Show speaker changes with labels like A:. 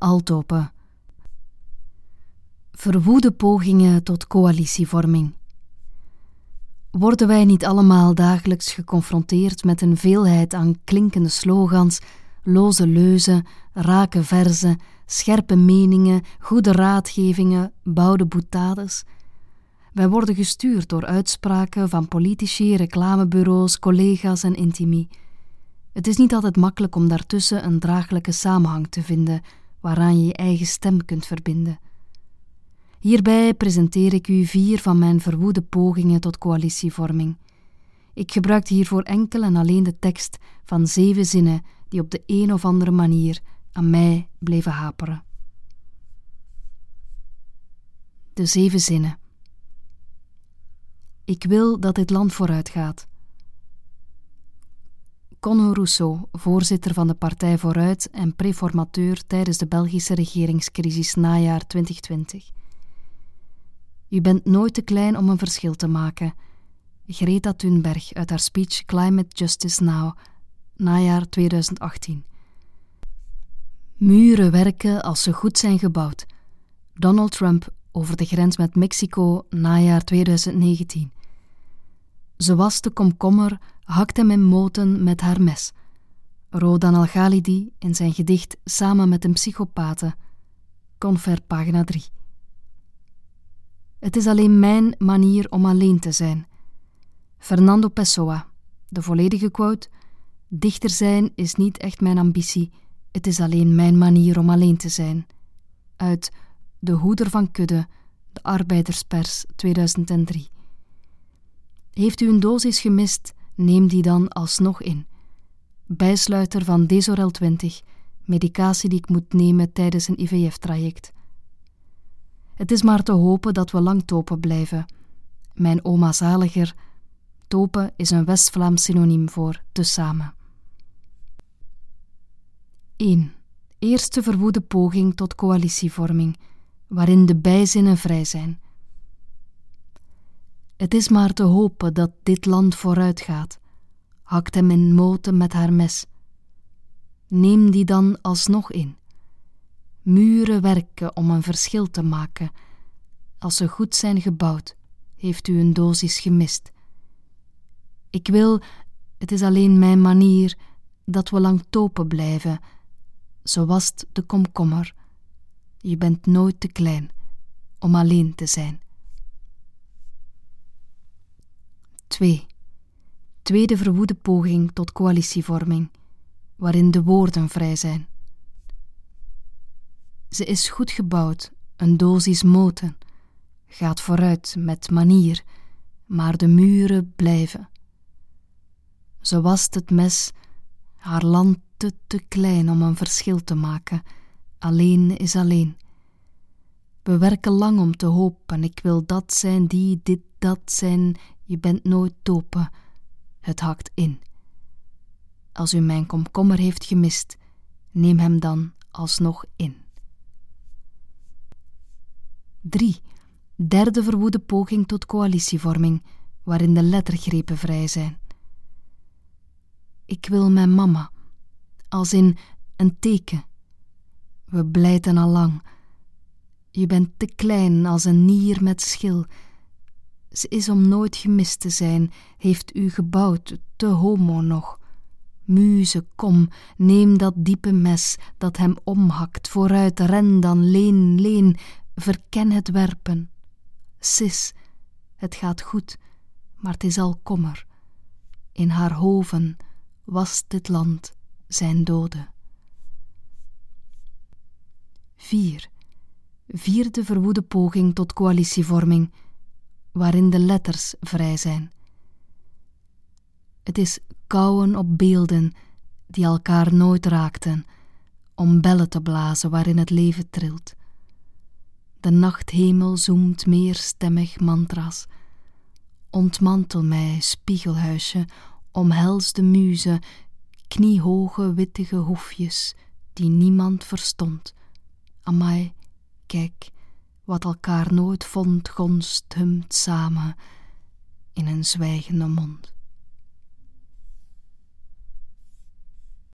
A: Altopen. Verwoede pogingen tot coalitievorming. Worden wij niet allemaal dagelijks geconfronteerd met een veelheid aan klinkende slogans, loze leuzen, rake verzen, scherpe meningen, goede raadgevingen, bouwde boutades? Wij worden gestuurd door uitspraken van politici, reclamebureaus, collega's en intimi. Het is niet altijd makkelijk om daartussen een draaglijke samenhang te vinden waaraan je je eigen stem kunt verbinden. Hierbij presenteer ik u vier van mijn verwoede pogingen tot coalitievorming. Ik gebruik hiervoor enkel en alleen de tekst van zeven zinnen die op de een of andere manier aan mij bleven haperen. De zeven zinnen. Ik wil dat dit land vooruit gaat. Conor Rousseau, voorzitter van de Partij Vooruit en preformateur tijdens de Belgische regeringscrisis najaar 2020. U bent nooit te klein om een verschil te maken. Greta Thunberg uit haar speech Climate Justice Now, najaar 2018. Muren werken als ze goed zijn gebouwd. Donald Trump over de grens met Mexico, najaar 2019. Ze was de komkommer, hakte in moten met haar mes. Rodan Al-Ghalidi in zijn gedicht Samen met een psychopathe, Confer pagina 3. Het is alleen mijn manier om alleen te zijn. Fernando Pessoa, de volledige quote: Dichter zijn is niet echt mijn ambitie, het is alleen mijn manier om alleen te zijn. Uit De Hoeder van Kudde, de Arbeiderspers 2003. Heeft u een dosis gemist, neem die dan alsnog in. Bijsluiter van Desorel 20, medicatie die ik moet nemen tijdens een IVF-traject. Het is maar te hopen dat we lang topen blijven. Mijn oma zaliger, topen is een West-Vlaams synoniem voor te samen. 1. Eerste verwoede poging tot coalitievorming, waarin de bijzinnen vrij zijn. Het is maar te hopen dat dit land vooruit gaat. Hakt hem in moten met haar mes. Neem die dan alsnog in. Muren werken om een verschil te maken. Als ze goed zijn gebouwd, heeft u een dosis gemist. Ik wil, het is alleen mijn manier, dat we lang topen blijven. Zo was de komkommer. Je bent nooit te klein om alleen te zijn. 2. Tweede verwoede poging tot coalitievorming, waarin de woorden vrij zijn. Ze is goed gebouwd, een dosis moten, gaat vooruit met manier, maar de muren blijven. Ze wast het mes, haar land te, te klein om een verschil te maken, alleen is alleen. We werken lang om te hopen, ik wil dat zijn, die, dit, dat zijn, je bent nooit topen, het hakt in. Als u mijn komkommer heeft gemist, neem hem dan alsnog in. 3. Derde verwoede poging tot coalitievorming, waarin de lettergrepen vrij zijn. Ik wil mijn mama, als in een teken. We blijten al lang. Je bent te klein als een nier met schil. Ze is om nooit gemist te zijn, heeft u gebouwd, te homo nog. Muze, kom, neem dat diepe mes dat hem omhakt, vooruit, ren dan, leen, leen, verken het werpen. Sis, het gaat goed, maar het is al kommer. In haar hoven was dit land zijn dode. 4. Vierde verwoede poging tot coalitievorming, waarin de letters vrij zijn. Het is kouwen op beelden die elkaar nooit raakten, om bellen te blazen waarin het leven trilt. De nachthemel zoemt meerstemmig mantra's. Ontmantel mij, spiegelhuisje, omhels de muze, kniehoge wittige hoefjes, die niemand verstond. Amai, kijk, wat elkaar nooit vond, gonst samen in een zwijgende mond.